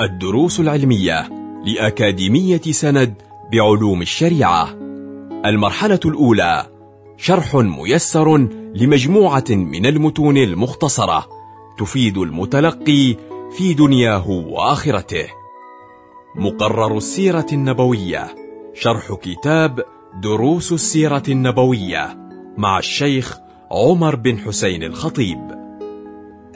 الدروس العلمية لأكاديمية سند بعلوم الشريعة. المرحلة الأولى شرح ميسر لمجموعة من المتون المختصرة تفيد المتلقي في دنياه وآخرته. مقرر السيرة النبوية شرح كتاب دروس السيرة النبوية مع الشيخ عمر بن حسين الخطيب.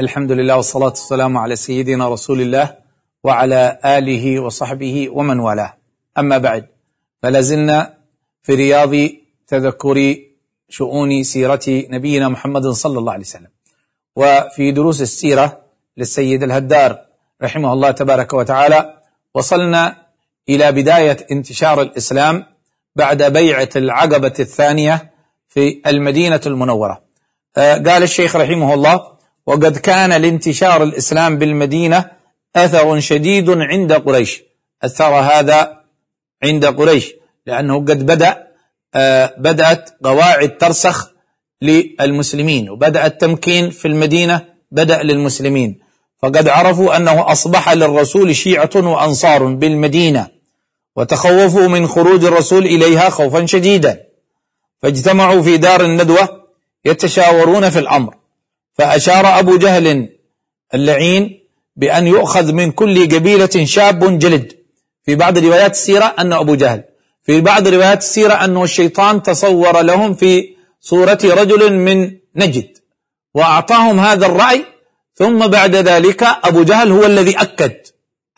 الحمد لله والصلاة والسلام على سيدنا رسول الله وعلى آله وصحبه ومن والاه. أما بعد فلازلنا في رياض تذكر شؤون سيرة نبينا محمد صلى الله عليه وسلم. وفي دروس السيرة للسيد الهدار رحمه الله تبارك وتعالى وصلنا إلى بداية انتشار الإسلام بعد بيعة العقبة الثانية في المدينة المنورة. آه، قال الشيخ رحمه الله وقد كان لانتشار الإسلام بالمدينة أثر شديد عند قريش. أثر هذا عند قريش لأنه قد بدأ آه، بدأت قواعد ترسخ للمسلمين وبدأ التمكين في المدينة بدأ للمسلمين. فقد عرفوا أنه أصبح للرسول شيعة وأنصار بالمدينة وتخوفوا من خروج الرسول إليها خوفا شديدا. فاجتمعوا في دار الندوة يتشاورون في الأمر. فأشار أبو جهل اللعين بأن يؤخذ من كل قبيلة شاب جلد. في بعض روايات السيرة أنه أبو جهل. في بعض روايات السيرة أنه الشيطان تصور لهم في صورة رجل من نجد. وأعطاهم هذا الرأي ثم بعد ذلك أبو جهل هو الذي أكد.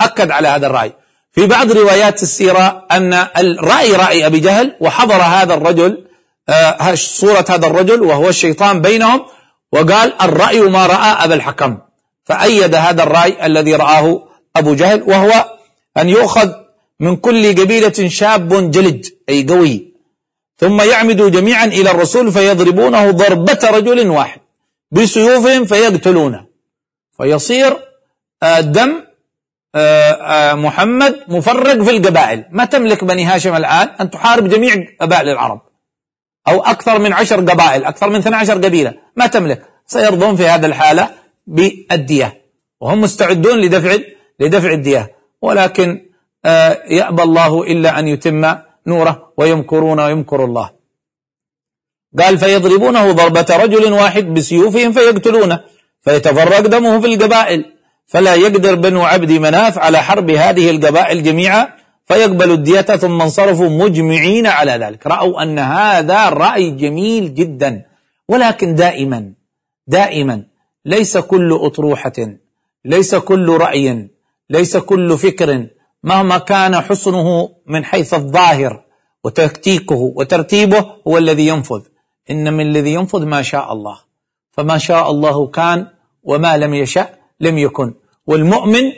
أكد على هذا الرأي. في بعض روايات السيرة أن الرأي رأي أبي جهل وحضر هذا الرجل آه صورة هذا الرجل وهو الشيطان بينهم وقال الرأي ما رأى أبا الحكم. فأيد هذا الرأي الذي رآه أبو جهل وهو أن يؤخذ من كل قبيلة شاب جلد أي قوي ثم يعمدوا جميعا إلى الرسول فيضربونه ضربة رجل واحد بسيوفهم فيقتلونه. فيصير دم محمد مفرق في القبائل. ما تملك بني هاشم الآن أن تحارب جميع قبائل العرب أو أكثر من عشر قبائل أكثر من 12 قبيلة. ما تملك. سيرضون في هذه الحالة بالدية. وهم مستعدون لدفع لدفع الدية. ولكن يأبى الله إلا أن يتم نوره ويمكرون ويمكر الله. قال فيضربونه ضربة رجل واحد بسيوفهم فيقتلونه. فيتفرق دمه في القبائل. فلا يقدر بنو عبد مناف على حرب هذه القبائل جميعا. فيقبلوا الدية ثم انصرفوا مجمعين على ذلك. رأوا أن هذا رأي جميل جدا. ولكن دائما دائما ليس كل أطروحة ليس كل رأي ليس كل فكر مهما كان حسنه من حيث الظاهر وتكتيكه وترتيبه هو الذي ينفذ. إن من الذي ينفذ ما شاء الله. فما شاء الله كان وما لم يشأ لم يكن. والمؤمن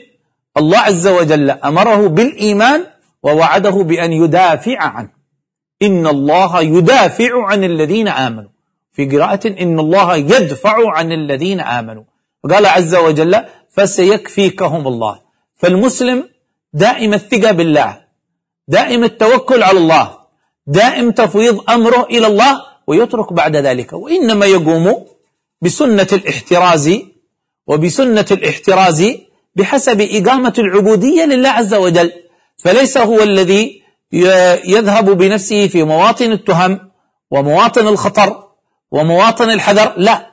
الله عز وجل أمره بالإيمان ووعده بأن يدافع عنه. إن الله يدافع عن الذين آمنوا. في قراءة إن الله يدفع عن الذين آمنوا. وقال عز وجل فسيكفيكهم الله. فالمسلم دائم الثقة بالله دائم التوكل على الله دائم تفويض أمره إلى الله ويترك بعد ذلك. وإنما يقوم بسنة الاحتراز وبسنة الاحتراز بحسب إقامة العبودية لله عز وجل. فليس هو الذي يذهب بنفسه في مواطن التهم ومواطن الخطر ومواطن الحذر؟ لا.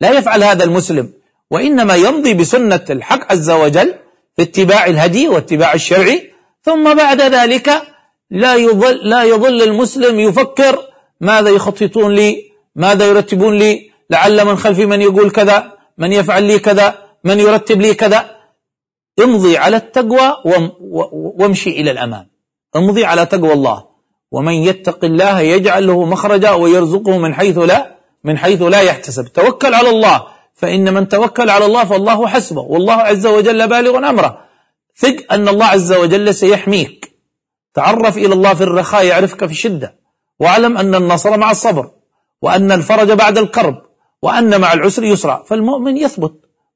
لا يفعل هذا المسلم. وإنما يمضي بسنة الحق عز وجل في اتباع الهدي واتباع الشرع. ثم بعد ذلك لا يظل, لا يظل المسلم يفكر ماذا يخططون لي ماذا يرتبون لي. لعل من خلفي من يقول كذا من يفعل لي كذا من يرتب لي كذا. امضي على التقوى وامشي إلى الأمام امضي على تقوى الله. ومن يتق الله يجعل له مخرجا ويرزقه من حيث لا من حيث لا يحتسب. توكل على الله. فإن من توكل على الله فالله حسبه. والله عز وجل بالغ أمره. ثق أن الله عز وجل سيحميك. تعرف إلى الله في الرخاء يعرفك في الشدة واعلم أن النصر مع الصبر. وأن الفرج بعد الكرب. وأن مع العسر يسرا. فالمؤمن يثبت.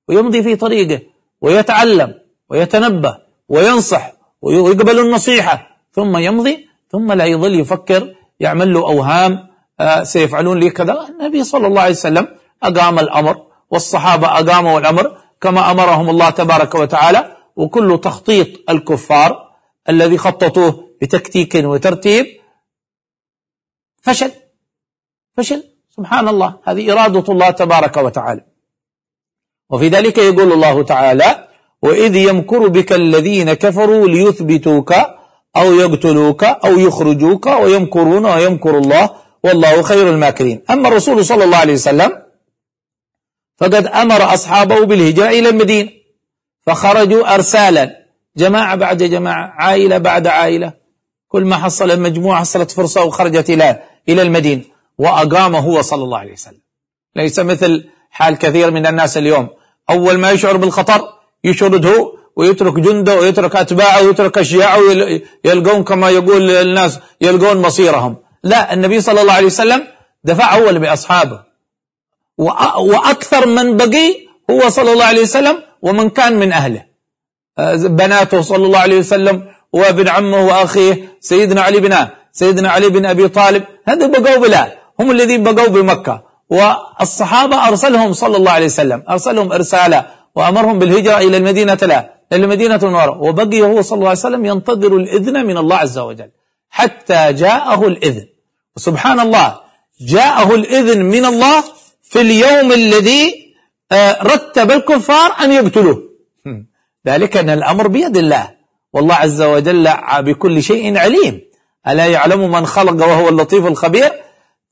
ويمضي في طريقه. ويتعلم. ويتنبه. وينصح. ويقبل النصيحة. ثم يمضي. ثم لا يظل يفكر. يعمل له أوهام. سيفعلون لي كذا. النبي صلى الله عليه وسلم أقام الأمر والصحابة أقاموا الأمر كما أمرهم الله تبارك وتعالى وكله تخطيط الكفار الذي خططوه بتكتيك وترتيب فشل. فشل. سبحان الله. هذه إرادة الله تبارك وتعالى. وفي ذلك يقول الله تعالى وإذ يمكر بك الذين كفروا ليثبتوك أو يقتلوك أو يخرجوك ويمكرون ويمكر الله والله خير الماكرين. أما الرسول صلى الله عليه وسلم فقد أمر أصحابه بالهجرة إلى المدينة فخرجوا أرسالا. جماعة بعد جماعة عائلة بعد عائلة. كل ما حصل المجموعة حصلت فرصة وخرجت إلى إلى المدينة وأقام هو صلى الله عليه وسلم. ليس مثل حال كثير من الناس اليوم. أول ما يشعر بالخطر يشرد هو ويترك جنده ويترك أتباعه ويترك أشياعه يلقون كما يقول الناس يلقون مصيرهم. لا النبي صلى الله عليه وسلم دفع أول بأصحابه. وأكثر من بقي هو صلى الله عليه وسلم ومن كان من أهله. بناته صلى الله عليه وسلم وابن عمه وأخيه سيدنا علي بن سيدنا علي بن أبي طالب هذا بقوا بلا هم الذين بقوا بمكة. والصحابة أرسلهم صلى الله عليه وسلم أرسلهم إرسالا وأمرهم بالهجرة إلى المدينة لا إلى المدينة المنورة. وبقي هو صلى الله عليه وسلم ينتظر الإذن من الله عز وجل حتى جاءه الإذن. وسبحان الله جاءه الإذن من الله في اليوم الذي آه، رتب الكفار أن يقتلوه. ذلك أن الأمر بيد الله. والله عز وجل بكل شيء عليم. ألا يعلم من خلق وهو اللطيف الخبير؟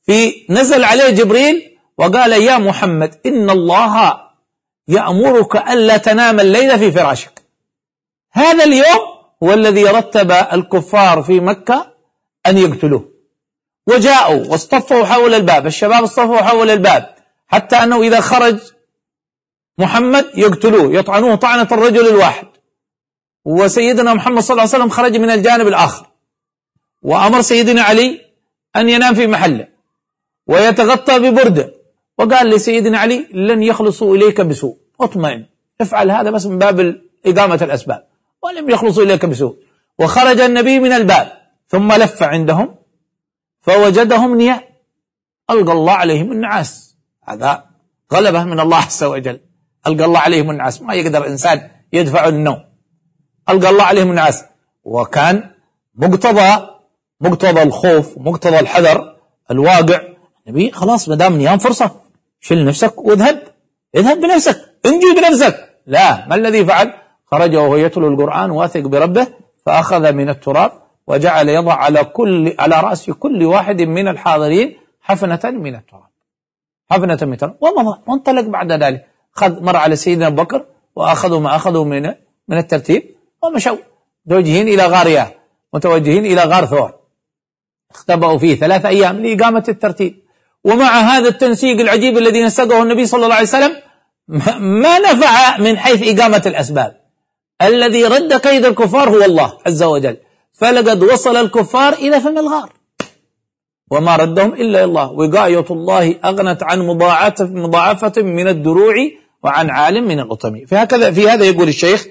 في نزل عليه جبريل وقال يا محمد إن الله يأمرك ألا تنام الليل في فراشك. هذا اليوم هو الذي رتب الكفار في مكة أن يقتلوه. وجاءوا واصطفوا حول الباب الشباب اصطفوا حول الباب حتى أنه إذا خرج محمد يقتلوه يطعنوه طعنة الرجل الواحد. وسيدنا محمد صلى الله عليه وسلم خرج من الجانب الآخر. وأمر سيدنا علي أن ينام في محله ويتغطى ببردة. وقال لسيدنا علي لن يخلصوا إليك بسوء. اطمئن. افعل هذا بس من باب إقامة الأسباب. ولم يخلصوا إليك بسوء. وخرج النبي من الباب ثم لف عندهم. فوجدهم نياء ألقى الله عليهم النعاس. هذا غلبة من الله عز وجل. ألقى الله عليهم النعاس. ما يقدر إنسان يدفع النوم. ألقى الله عليهم النعاس. وكان مقتضى مقتضى الخوف مقتضى الحذر الواقع. النبي خلاص ما دام نيام فرصة شل نفسك واذهب. اذهب بنفسك. انجي بنفسك. لا ما الذي فعل؟ خرج وهو يتلو القرآن واثق بربه فأخذ من التراب وجعل يضع على كل على رأس كل واحد من الحاضرين حفنة من التراب. حفنة من التراب. ومضى. وانطلق بعد ذلك. خذ مر على سيدنا أبو بكر وأخذوا ما أخذوا من من الترتيب ومشوا متوجهين إلى غار ياه متوجهين إلى غار ثور. اختبأوا فيه ثلاث أيام لإقامة الترتيب. ومع هذا التنسيق العجيب الذي نسقه النبي صلى الله عليه وسلم ما نفع من حيث إقامة الأسباب. الذي رد كيد الكفار هو الله عز وجل. فلقد وصل الكفار إلى فم الغار. وما ردهم إلا الله. وقاية الله أغنت عن مضاعفة من الدروع وعن عالم من الأطم فهكذا في هذا يقول الشيخ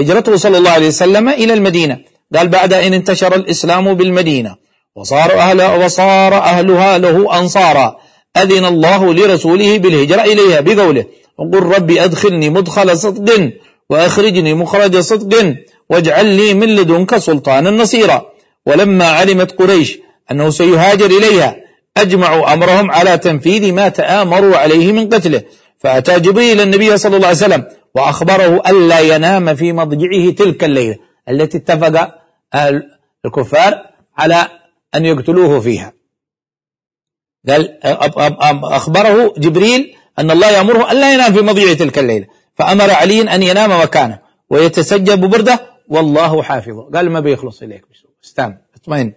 هجرته صلى الله عليه وسلم إلى المدينة. قال بعد أن انتشر الإسلام بالمدينة. وصار أهل وصار أهلها له أنصارا. أذن الله لرسوله بالهجرة إليها بقوله وقل ربي أدخلني مدخل صدق وأخرجني مخرج صدق واجعل لي من لدنك سلطانا نصيرا. ولما علمت قريش أنه سيهاجر إليها أجمعوا أمرهم على تنفيذ ما تآمروا عليه من قتله. فأتى جبريل النبي صلى الله عليه وسلم وأخبره ألا ينام في مضجعه تلك الليلة التي اتفق الكفار على أن يقتلوه فيها. قال أخبره جبريل أن الله يأمره ألا ينام في مضيع تلك الليلة. فأمر علي أن ينام مكانه ويتسجى ببردة والله حافظه قال ما بيخلص إليك استان اطمئن.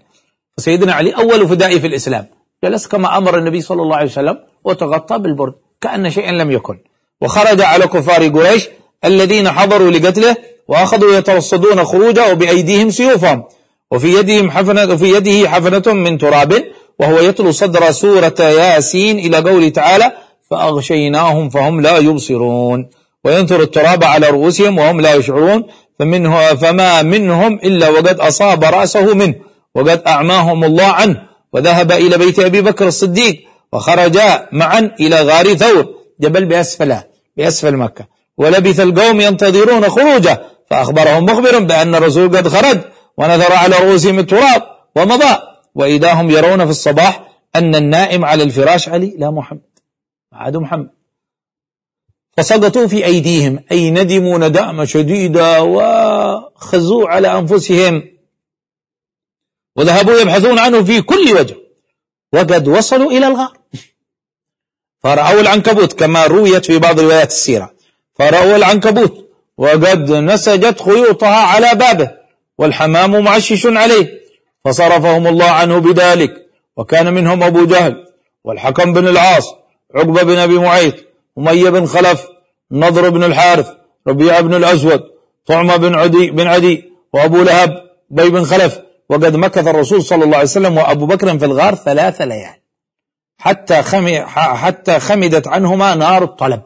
فسيدنا علي أول فدائي في الإسلام. جلس كما أمر النبي صلى الله عليه وسلم وتغطى بالبرد كأن شيئا لم يكن. وخرج على كفار قريش الذين حضروا لقتله وأخذوا يترصدون خروجه وبأيديهم سيوفهم. وفي يدهم حفنة وفي يده حفنة من تراب وهو يتلو صدر سورة ياسين إلى قوله تعالى فأغشيناهم فهم لا يبصرون. وينثر التراب على رؤوسهم وهم لا يشعرون فمنه فما منهم إلا وقد أصاب رأسه منه وقد أعماهم الله عنه وذهب إلى بيت أبي بكر الصديق وخرجا معا إلى غار ثور. جبل بأسفله بأسفل مكة. ولبث القوم ينتظرون خروجه فأخبرهم مخبر بأن الرسول قد خرج ونثر على رؤوسهم التراب ومضى. وإذا هم يرون في الصباح أن النائم على الفراش علي لا محمد عاد محمد. فسقطوا في أيديهم. أي ندموا ندامة شديدة وخزوا على أنفسهم. وذهبوا يبحثون عنه في كل وجه. وقد وصلوا إلى الغار. فرأوا العنكبوت كما رويت في بعض روايات السيرة. فرأوا العنكبوت وقد نسجت خيوطها على بابه. والحمام معشش عليه. فصرفهم الله عنه بذلك. وكان منهم أبو جهل والحكم بن العاص عقبة بن أبي معيط أمية بن خلف نضر بن الحارث ربيع بن الأسود طعمة بن عدي بن عدي وأبو لهب بي بن خلف. وقد مكث الرسول صلى الله عليه وسلم وأبو بكر في الغار ثلاث ليال. حتى حتى خمدت عنهما نار الطلب.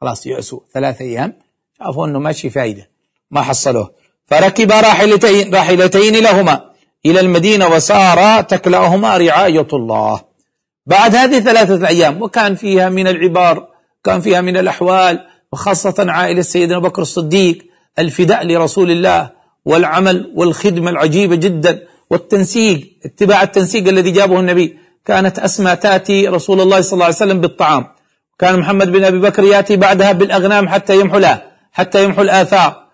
خلاص يأسوا ثلاث أيام شافوا أنه ماشي فايدة ما حصلوه. فركب راحلتين, راحلتين لهما إلى المدينة وسارا تكلأهما رعاية الله. بعد هذه ثلاثة أيام وكان فيها من العبار كان فيها من الأحوال وخاصة عائلة سيدنا بكر الصديق الفداء لرسول الله والعمل والخدمة العجيبة جدا والتنسيق اتباع التنسيق الذي جابه النبي. كانت أسمى تأتي رسول الله صلى الله عليه وسلم بالطعام. كان محمد بن أبي بكر يأتي بعدها بالأغنام حتى يمحو حتى يمحو الآثار.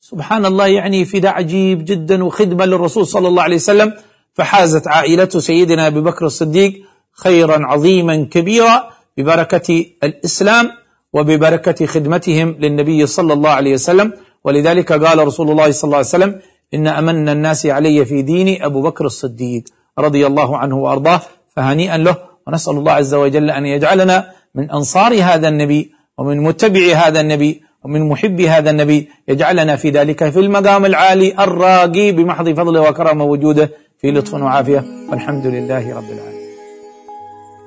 سبحان الله يعني فداء عجيب جدا وخدمة للرسول صلى الله عليه وسلم. فحازت عائلة سيدنا أبي بكر الصديق خيرا عظيما كبيرا. ببركة الإسلام وببركة خدمتهم للنبي صلى الله عليه وسلم. ولذلك قال رسول الله صلى الله عليه وسلم إن أمن الناس علي في ديني أبو بكر الصديق رضي الله عنه وأرضاه فهنيئا له ونسأل الله عز وجل أن يجعلنا من أنصار هذا النبي ومن متبع هذا النبي ومن محب هذا النبي يجعلنا في ذلك في المقام العالي الراقي بمحض فضله وكرم وجوده في لطف وعافية. والحمد لله رب العالمين.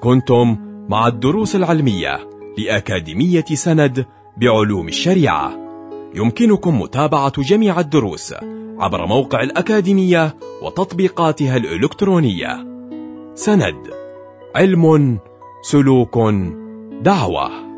كنتم مع الدروس العلمية لأكاديمية سند بعلوم الشريعة. يمكنكم متابعة جميع الدروس عبر موقع الأكاديمية وتطبيقاتها الإلكترونية. سند علم سلوك دعوة.